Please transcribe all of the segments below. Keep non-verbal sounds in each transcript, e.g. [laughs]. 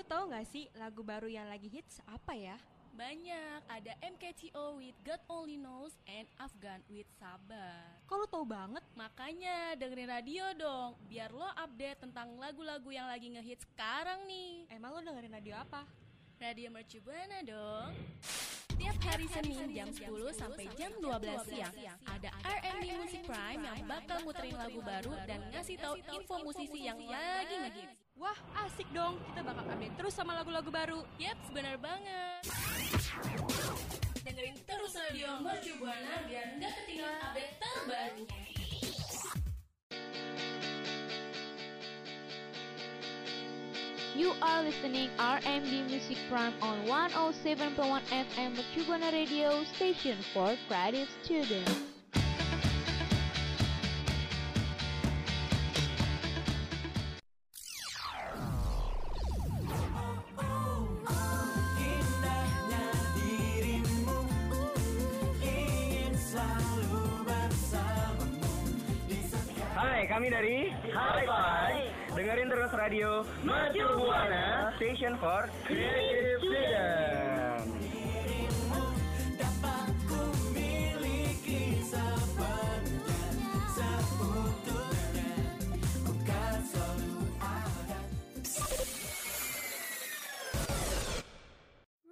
Lu tahu nggak sih lagu baru yang lagi hits apa ya? Banyak, ada MKTO with God Only Knows and Afghan with Sabar. Kok lu tahu banget? Makanya dengerin radio dong, biar lo update tentang lagu-lagu yang lagi ngehits sekarang nih. Emang lu dengerin radio apa? Radio Mercu Buana dong. Tiap hari Senin jam 10 sampai jam 12 siang ada R&B Music Prime yang bakal muterin lagu baru dan ngasih tahu info musisi yang lagi ngehits. Wah, asik dong. Kita bakal update terus sama lagu-lagu baru. Yap, benar banget. Dengerin terus radio Mercu Buana biar nggak ketinggalan update terbarunya. You are listening RMD Music Prime on 107.1 FM Mercubuana Radio Station for Creative Students. Kami dari Bye. Dengerin terus radio Mercu Buana Station for Creative Freedom.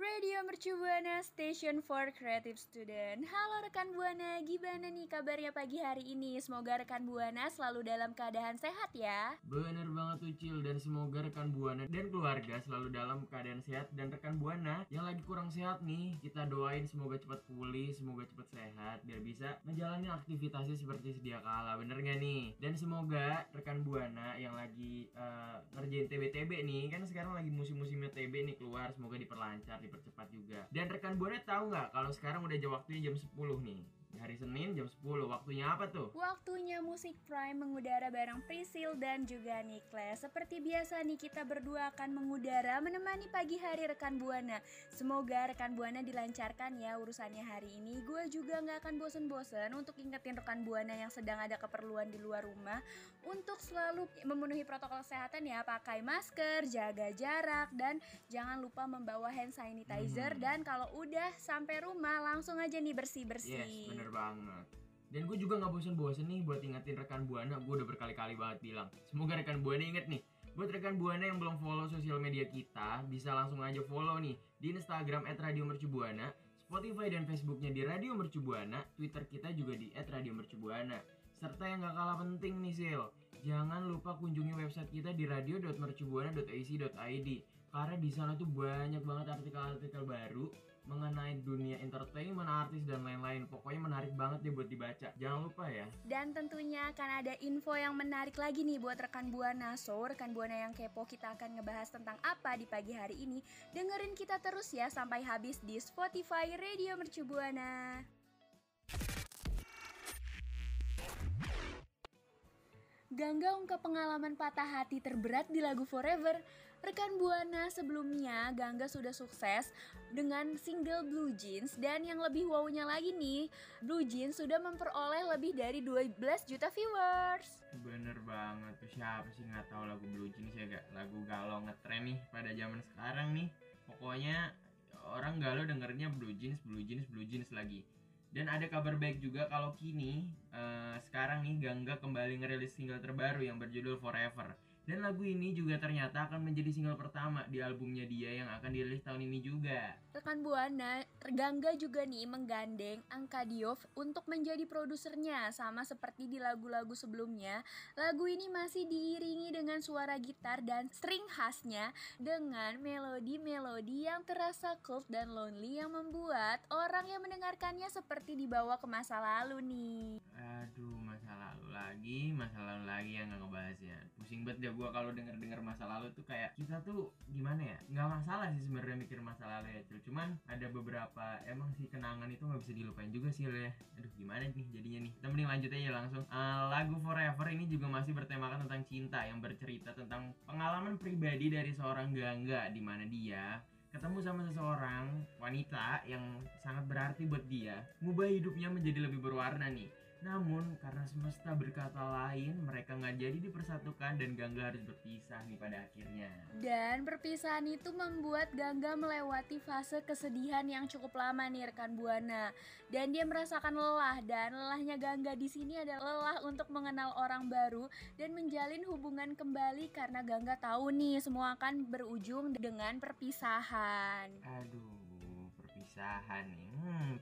Radio Mercu Buana Station for Creative Student Halo rekan Buana, gimana nih kabarnya pagi hari ini? Semoga rekan Buana selalu dalam keadaan sehat ya Bener banget Ucil dan semoga rekan Buana dan keluarga selalu dalam keadaan sehat dan rekan Buana yang lagi kurang sehat nih kita doain semoga cepat pulih, semoga cepat sehat biar bisa menjalani aktivitasnya seperti sedia kala bener gak nih? Dan semoga rekan Buana yang lagi eh, ngerjain TB-TB nih kan sekarang lagi musim-musimnya TB nih keluar semoga diperlancar, dipercepat juga. Dan rekan Buana tahu nggak kalau sekarang udah jam waktunya jam 10 nih. Hari Senin jam 10 waktunya apa tuh? Waktunya Musik Prime mengudara bareng Prisil dan juga Niklas Seperti biasa nih kita berdua akan mengudara menemani pagi hari rekan Buana. Semoga rekan Buana dilancarkan ya urusannya hari ini. Gue juga nggak akan bosen-bosen untuk ingetin rekan Buana yang sedang ada keperluan di luar rumah. Untuk selalu memenuhi protokol kesehatan ya Pakai masker, jaga jarak, dan jangan lupa membawa hand sanitizer. Hmm. Dan kalau udah sampai rumah langsung aja nih bersih-bersih. Yes, bener banget. Dan gue juga nggak bosen-bosen nih buat ingetin rekan Buana. Gue udah berkali-kali banget bilang. Semoga rekan Buana inget nih. Buat rekan Buana yang belum follow sosial media kita, bisa langsung aja follow nih di Instagram @radiomercubuana, Spotify dan Facebooknya di Radio Mercubuana, Twitter kita juga di @radiomercubuana. Serta yang gak kalah penting nih Sil, jangan lupa kunjungi website kita di radio.mercubuana.ac.id karena di sana tuh banyak banget artikel-artikel baru mengenai dunia entertainment, artis dan lain-lain. Pokoknya menarik banget deh buat dibaca. Jangan lupa ya. Dan tentunya akan ada info yang menarik lagi nih buat rekan Buana. So, rekan Buana yang kepo kita akan ngebahas tentang apa di pagi hari ini. Dengerin kita terus ya sampai habis di Spotify Radio Mercu Buana. Gangga ungkap pengalaman patah hati terberat di lagu Forever. Rekan Buana sebelumnya Gangga sudah sukses dengan single Blue Jeans dan yang lebih wownya lagi nih, Blue Jeans sudah memperoleh lebih dari 12 juta viewers. Bener banget tuh siapa sih nggak tahu lagu Blue Jeans ya gak? Lagu galau ngetren nih pada zaman sekarang nih. Pokoknya orang galau dengernya Blue Jeans, Blue Jeans, Blue Jeans lagi. Dan ada kabar baik juga kalau kini eh, sekarang nih Gangga kembali ngerilis single terbaru yang berjudul Forever. Dan lagu ini juga ternyata akan menjadi single pertama di albumnya dia yang akan dirilis tahun ini juga. Rekan Buana, Gangga juga nih menggandeng Angka Diov untuk menjadi produsernya sama seperti di lagu-lagu sebelumnya. Lagu ini masih diiringi dengan suara gitar dan string khasnya dengan melodi-melodi yang terasa cult dan lonely yang membuat orang yang mendengarkannya seperti dibawa ke masa lalu nih. Aduh, masa lalu lagi, masa lalu lagi yang nggak ngebahasnya. Pusing banget deh gue kalau denger-denger masa lalu tuh kayak kita tuh gimana ya? Nggak masalah sih sebenarnya mikir masa lalu ya. Cuman ada beberapa emang sih kenangan itu nggak bisa dilupain juga sih ya. Aduh, gimana nih jadinya nih? Kita mending lanjut aja langsung. Eh, lagu Forever ini juga masih bertemakan tentang cinta yang bercerita tentang pengalaman pribadi dari seorang Gangga di mana dia ketemu sama seseorang wanita yang sangat berarti buat dia, ngubah hidupnya menjadi lebih berwarna nih. Namun karena semesta berkata lain, mereka nggak jadi dipersatukan dan Gangga harus berpisah nih pada akhirnya. Dan perpisahan itu membuat Gangga melewati fase kesedihan yang cukup lama nih rekan Buana. Dan dia merasakan lelah dan lelahnya Gangga di sini adalah lelah untuk mengenal orang baru dan menjalin hubungan kembali karena Gangga tahu nih semua akan berujung dengan perpisahan. Aduh, perpisahan nih. Hmm,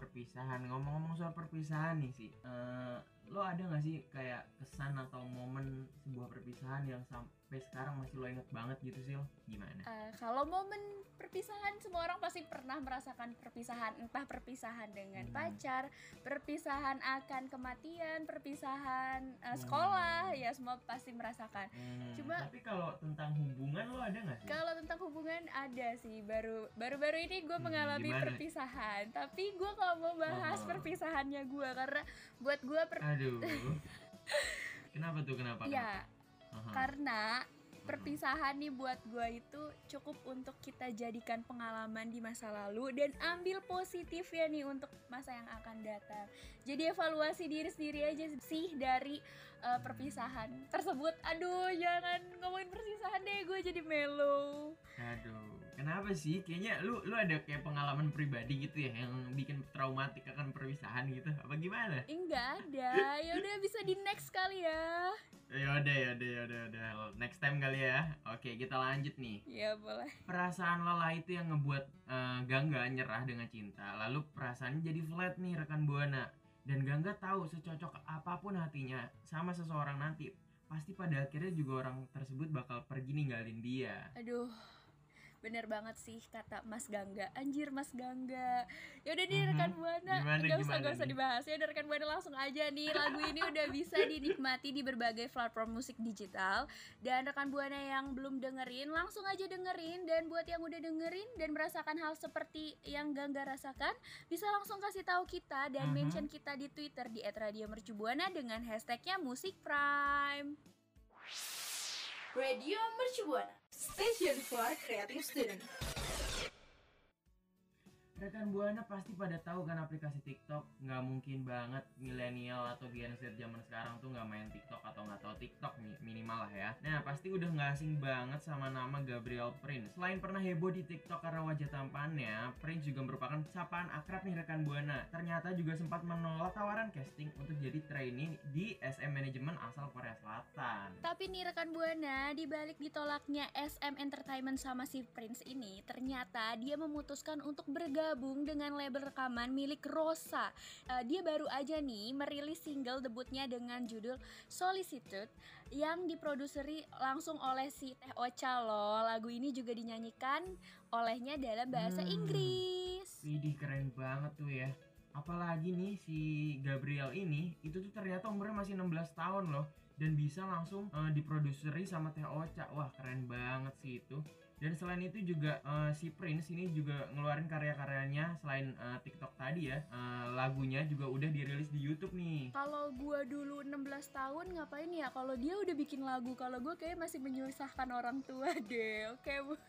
perpisahan. Ngomong-ngomong soal perpisahan nih sih. eh, lo ada nggak sih kayak kesan atau momen sebuah perpisahan yang sampai sekarang masih lo inget banget gitu sih? Gimana? Eh, kalau momen perpisahan semua orang pasti pernah merasakan perpisahan entah perpisahan dengan Hmm. pacar, perpisahan akan kematian, perpisahan Hmm. sekolah ya semua pasti merasakan. Hmm, Cuma- tapi kalau tentang hubungan lo ada nggak sih? Kalau tentang hubungan ada sih baru baru-baru ini gue Hmm, mengalami gimana? perpisahan tapi gue gak mau bahas Oh. perpisahannya gue karena buat gue per Aduh. [laughs] kenapa tuh kenapa? ya kenapa? Aha. karena perpisahan nih buat gue itu cukup untuk kita jadikan pengalaman di masa lalu dan ambil positifnya nih untuk masa yang akan datang. Jadi evaluasi diri sendiri aja sih dari uh, perpisahan tersebut. Aduh jangan ngomongin perpisahan deh gue jadi mellow Aduh, kenapa sih? Kayaknya lu lu ada kayak pengalaman pribadi gitu ya yang bikin traumatik akan perpisahan gitu. Apa gimana? enggak ada ya udah bisa di next kali ya Yaudah, yaudah, yaudah, yaudah. Next time kali ya. Oke, kita lanjut nih. ya boleh Perasaan lelah itu yang ngebuat eh, Gangga nyerah dengan cinta. Lalu perasaannya jadi flat nih rekan Buana. Dan Gangga tahu secocok apa pun hatinya sama seseorang nanti, pasti pada akhirnya juga orang tersebut bakal pergi ninggalin dia. aduh bener banget sih kata Mas Gangga. Anjir Mas Gangga. Ya udah nih rekan buana. Nggak usah nggak usah dibahas. Ya rekan buana langsung aja nih. Lagu ini udah bisa dinikmati di berbagai platform musik digital. Dan rekan buana yang belum dengerin langsung aja dengerin. Dan buat yang udah dengerin dan merasakan hal seperti yang Gangga rasakan bisa langsung kasih tahu kita dan Mhm. mention kita di Twitter di @radiomercubuana dengan hashtagnya Musik Prime. Radio Mercubuana, Station for Creative Student. Rekan Buana pasti pada tahu kan aplikasi TikTok nggak mungkin banget milenial atau Gen Z zaman sekarang tuh nggak main TikTok atau nggak tahu TikTok mi- minimal lah ya. Nah pasti udah nggak asing banget sama nama Gabriel Prince. Selain pernah heboh di TikTok karena wajah tampannya, Prince juga merupakan sapaan akrab nih rekan Buana. Ternyata juga sempat menolak tawaran casting untuk jadi trainee di SM Management asal Korea Selatan. Tapi nih rekan Buana, di balik ditolaknya SM Entertainment sama si Prince ini, ternyata dia memutuskan untuk bergabung dengan label rekaman milik Rosa. Eh, dia baru aja nih merilis single debutnya dengan judul Solicitude yang diproduseri langsung oleh si Teh Ocha loh. Lagu ini juga dinyanyikan olehnya dalam bahasa Hmm. Inggris. Widih keren banget tuh ya Apalagi nih si Gabriel ini Itu tuh ternyata umurnya masih 16 tahun loh Dan bisa langsung eh, diproduseri sama Teh Ocha Wah keren banget sih itu dan selain itu juga eh, si Prince ini juga ngeluarin karya-karyanya selain eh, TikTok tadi ya eh, lagunya juga udah dirilis di YouTube nih. Kalau gua dulu 16 tahun ngapain ya? Kalau dia udah bikin lagu, kalau gua kayak masih menyusahkan orang tua deh. Oke, Bu. [laughs]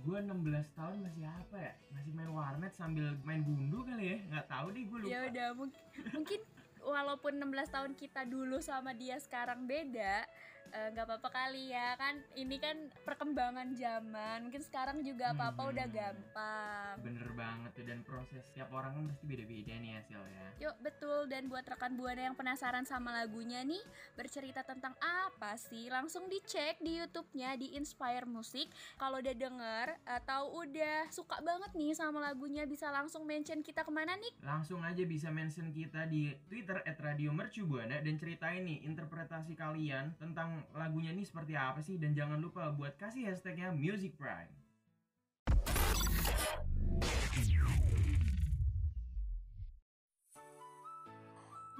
Gue 16 tahun masih apa ya? Masih main warnet sambil main gundu kali ya? Nggak tahu deh gue lupa. ya udah mung- mungkin walaupun 16 tahun kita dulu sama dia sekarang beda eh, nggak apa-apa kali ya. Kan ini kan perkembangan zaman. Mungkin sekarang juga apa-apa Mhm. udah gampang. Bener banget tuh dan proses tiap orang kan pasti beda-beda nih hasilnya. Yuk betul. Dan buat rekan buana yang penasaran sama lagunya nih bercerita tentang apa sih langsung dicek di YouTube-nya di Inspire Music. Kalau udah denger atau udah suka banget nih sama lagunya bisa langsung mention kita ke mana nih? Langsung aja bisa mention kita di Twitter @radiomercubuana dan ceritain nih interpretasi kalian tentang lagunya nih seperti apa sih dan jangan lupa buat kasih hashtagnya Music Prime.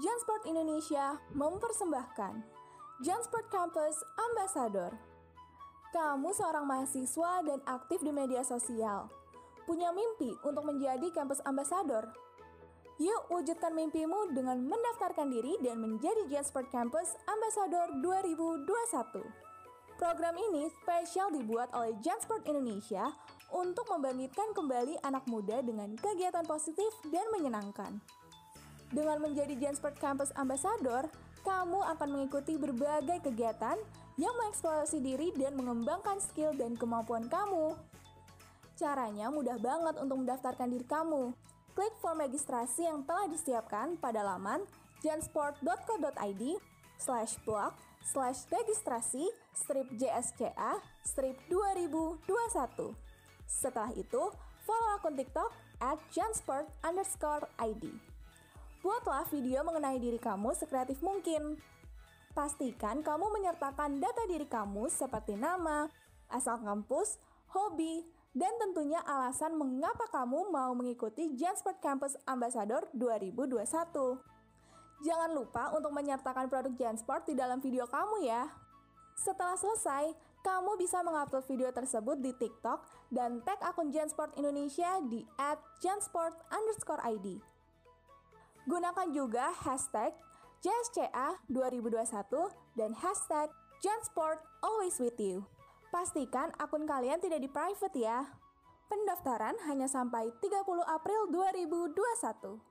Jansport Indonesia mempersembahkan Jansport Campus Ambassador. Kamu seorang mahasiswa dan aktif di media sosial. Punya mimpi untuk menjadi kampus ambassador? Yuk wujudkan mimpimu dengan mendaftarkan diri dan menjadi Jansport Campus Ambassador 2021. Program ini spesial dibuat oleh Jansport Indonesia untuk membangkitkan kembali anak muda dengan kegiatan positif dan menyenangkan. Dengan menjadi Jansport Campus Ambassador, kamu akan mengikuti berbagai kegiatan yang mengeksplorasi diri dan mengembangkan skill dan kemampuan kamu. Caranya mudah banget untuk mendaftarkan diri kamu. Klik form registrasi yang telah disiapkan pada laman jansport.co.id slash blog slash registrasi strip JSCA strip 2021. Setelah itu, follow akun TikTok at jansport underscore ID. Buatlah video mengenai diri kamu sekreatif mungkin. Pastikan kamu menyertakan data diri kamu seperti nama, asal kampus, hobi, dan tentunya alasan mengapa kamu mau mengikuti Jansport Campus Ambassador 2021. Jangan lupa untuk menyertakan produk Jansport di dalam video kamu ya. Setelah selesai, kamu bisa mengupload video tersebut di TikTok dan tag akun Jansport Indonesia di @jansport_id. Gunakan juga hashtag JSCA 2021 dan hashtag Jansport Always With You. Pastikan akun kalian tidak di private ya. Pendaftaran hanya sampai 30 April 2021.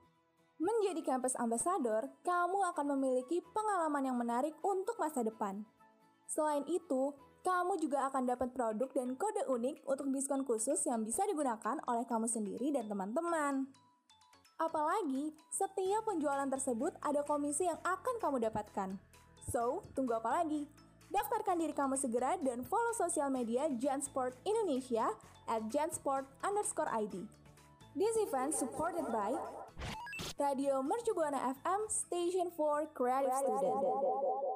Menjadi kampus ambassador, kamu akan memiliki pengalaman yang menarik untuk masa depan. Selain itu, kamu juga akan dapat produk dan kode unik untuk diskon khusus yang bisa digunakan oleh kamu sendiri dan teman-teman. Apalagi, setiap penjualan tersebut ada komisi yang akan kamu dapatkan. So, tunggu apa lagi? Daftarkan diri kamu segera dan follow sosial media Jansport Indonesia at jansport underscore ID. This event supported by Radio Mercu Buana FM Station for Creative Student.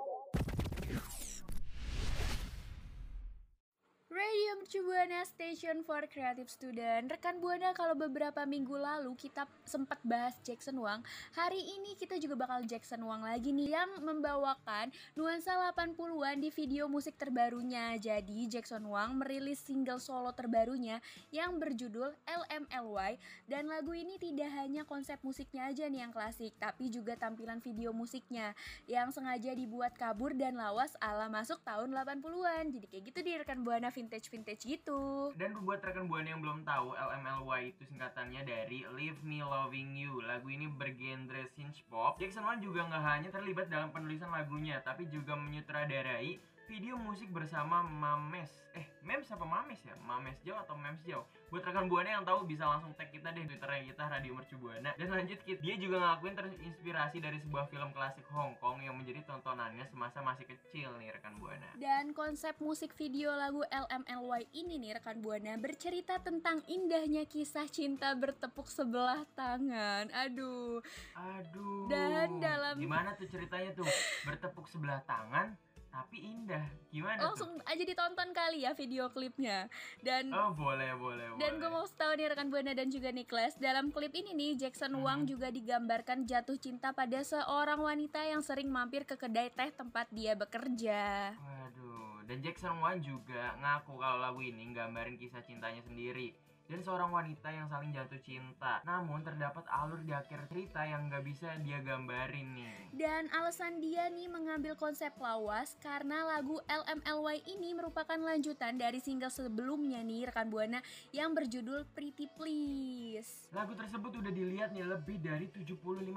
Radio Mercu Buana Station for Creative Student. Rekan Buana kalau beberapa minggu lalu kita sempat bahas Jackson Wang, hari ini kita juga bakal Jackson Wang lagi nih yang membawakan nuansa 80-an di video musik terbarunya. Jadi Jackson Wang merilis single solo terbarunya yang berjudul LMLY dan lagu ini tidak hanya konsep musiknya aja nih yang klasik, tapi juga tampilan video musiknya yang sengaja dibuat kabur dan lawas ala masuk tahun 80-an. Jadi kayak gitu di rekan Buana vintage-vintage gitu. Dan buat rekan buana yang belum tahu, LMLY itu singkatannya dari Leave Me Loving You. Lagu ini bergenre synth pop. Jackson Wang juga nggak hanya terlibat dalam penulisan lagunya, tapi juga menyutradarai video musik bersama Mames. Eh, Mems apa Mames ya? Mames Jau atau Mems Jau? Buat rekan buana yang tahu bisa langsung tag kita deh twitternya kita Radio Mercu Buana. Dan lanjut Kit, dia juga ngelakuin terinspirasi dari sebuah film klasik Hong Kong yang menjadi tontonannya semasa masih kecil nih rekan buana. Dan konsep musik video lagu LMLY ini nih rekan Buana bercerita tentang indahnya kisah cinta bertepuk sebelah tangan. Aduh, Aduh. Dan dalam- gimana tuh ceritanya tuh? Bertepuk sebelah tangan tapi indah. Gimana langsung aja ditonton kali ya video klipnya. Dan tuh? Oh, boleh, boleh, Dan gue mau tahu nih rekan Buana dan juga Niklas Dalam klip ini nih Jackson Wang Mhm. juga digambarkan jatuh cinta pada seorang wanita yang sering mampir ke kedai teh tempat dia bekerja Waduh, dan Jackson Wang juga ngaku kalau lagu ini nggambarin kisah cintanya sendiri dan seorang wanita yang saling jatuh cinta. Namun terdapat alur di akhir cerita yang nggak bisa dia gambarin nih. Dan alasan dia nih mengambil konsep lawas karena lagu LMLY ini merupakan lanjutan dari single sebelumnya nih rekan Buana yang berjudul Pretty Please. Lagu tersebut udah dilihat nih lebih dari 75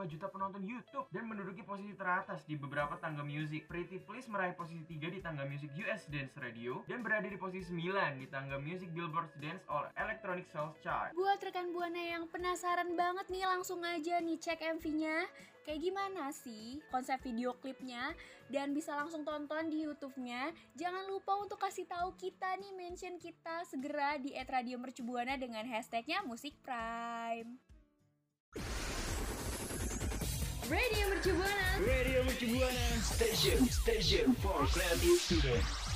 juta penonton YouTube dan menduduki posisi teratas di beberapa tangga musik. Pretty Please meraih posisi 3 di tangga musik US Dance Radio dan berada di posisi 9 di tangga musik Billboard Dance or Electronic Sales Chart. Buat rekan Buana yang penasaran banget nih langsung aja nih cek MV-nya Kayak gimana sih konsep video klipnya dan bisa langsung tonton di YouTube-nya. Jangan lupa untuk kasih tahu kita nih mention kita segera di @radio Mercubuana dengan hashtagnya Musik Prime. Radio Mercubuana. Radio Mercu Buana Station Station for Creative Student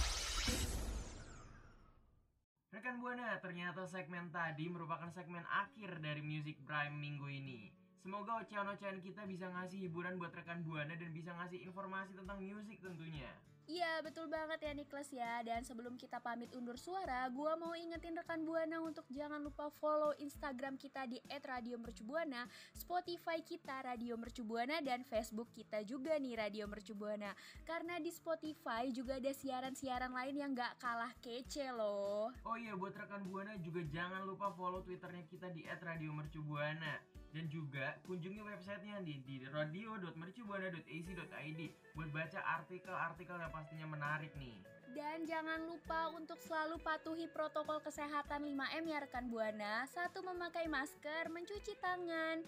Buana, ternyata segmen tadi merupakan segmen akhir dari Music Prime minggu ini. Semoga ocehan-ocehan kita bisa ngasih hiburan buat rekan Buana dan bisa ngasih informasi tentang musik tentunya. Iya betul banget ya Niklas ya. Dan sebelum kita pamit undur suara Gua mau ingetin rekan Buana untuk jangan lupa follow Instagram kita di @radiomercubuana Spotify kita Radio Mercubuana Dan Facebook kita juga nih Radio Mercubuana Karena di Spotify juga ada siaran-siaran lain yang gak kalah kece loh. Oh iya buat rekan Buana juga jangan lupa follow twitternya kita di @radiomercubuana. Dan juga kunjungi websitenya di di radio.mercubuana.ac.id buat baca artikel-artikel yang pastinya menarik nih. Dan jangan lupa untuk selalu patuhi protokol kesehatan 5M ya rekan Buana. Satu memakai masker, mencuci tangan,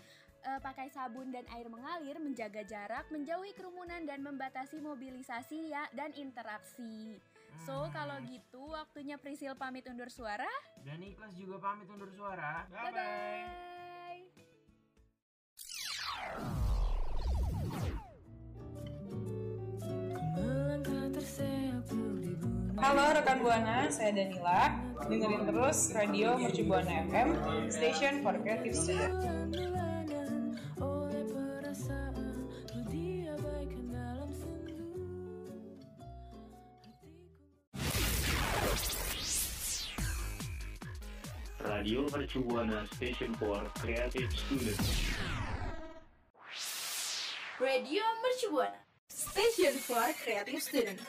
eh, pakai sabun dan air mengalir, menjaga jarak, menjauhi kerumunan dan membatasi mobilisasi ya dan interaksi. So, Hmm. kalau gitu waktunya Prisil pamit undur suara. Dan Ikhlas juga pamit undur suara. Bye bye. Halo rekan Buana, saya Danila. Dengerin terus Radio Mercu Buana FM, Station for Creative Student. Radio Mercubuana Station for Creative Students. Radio Mercubuana Station for Creative Student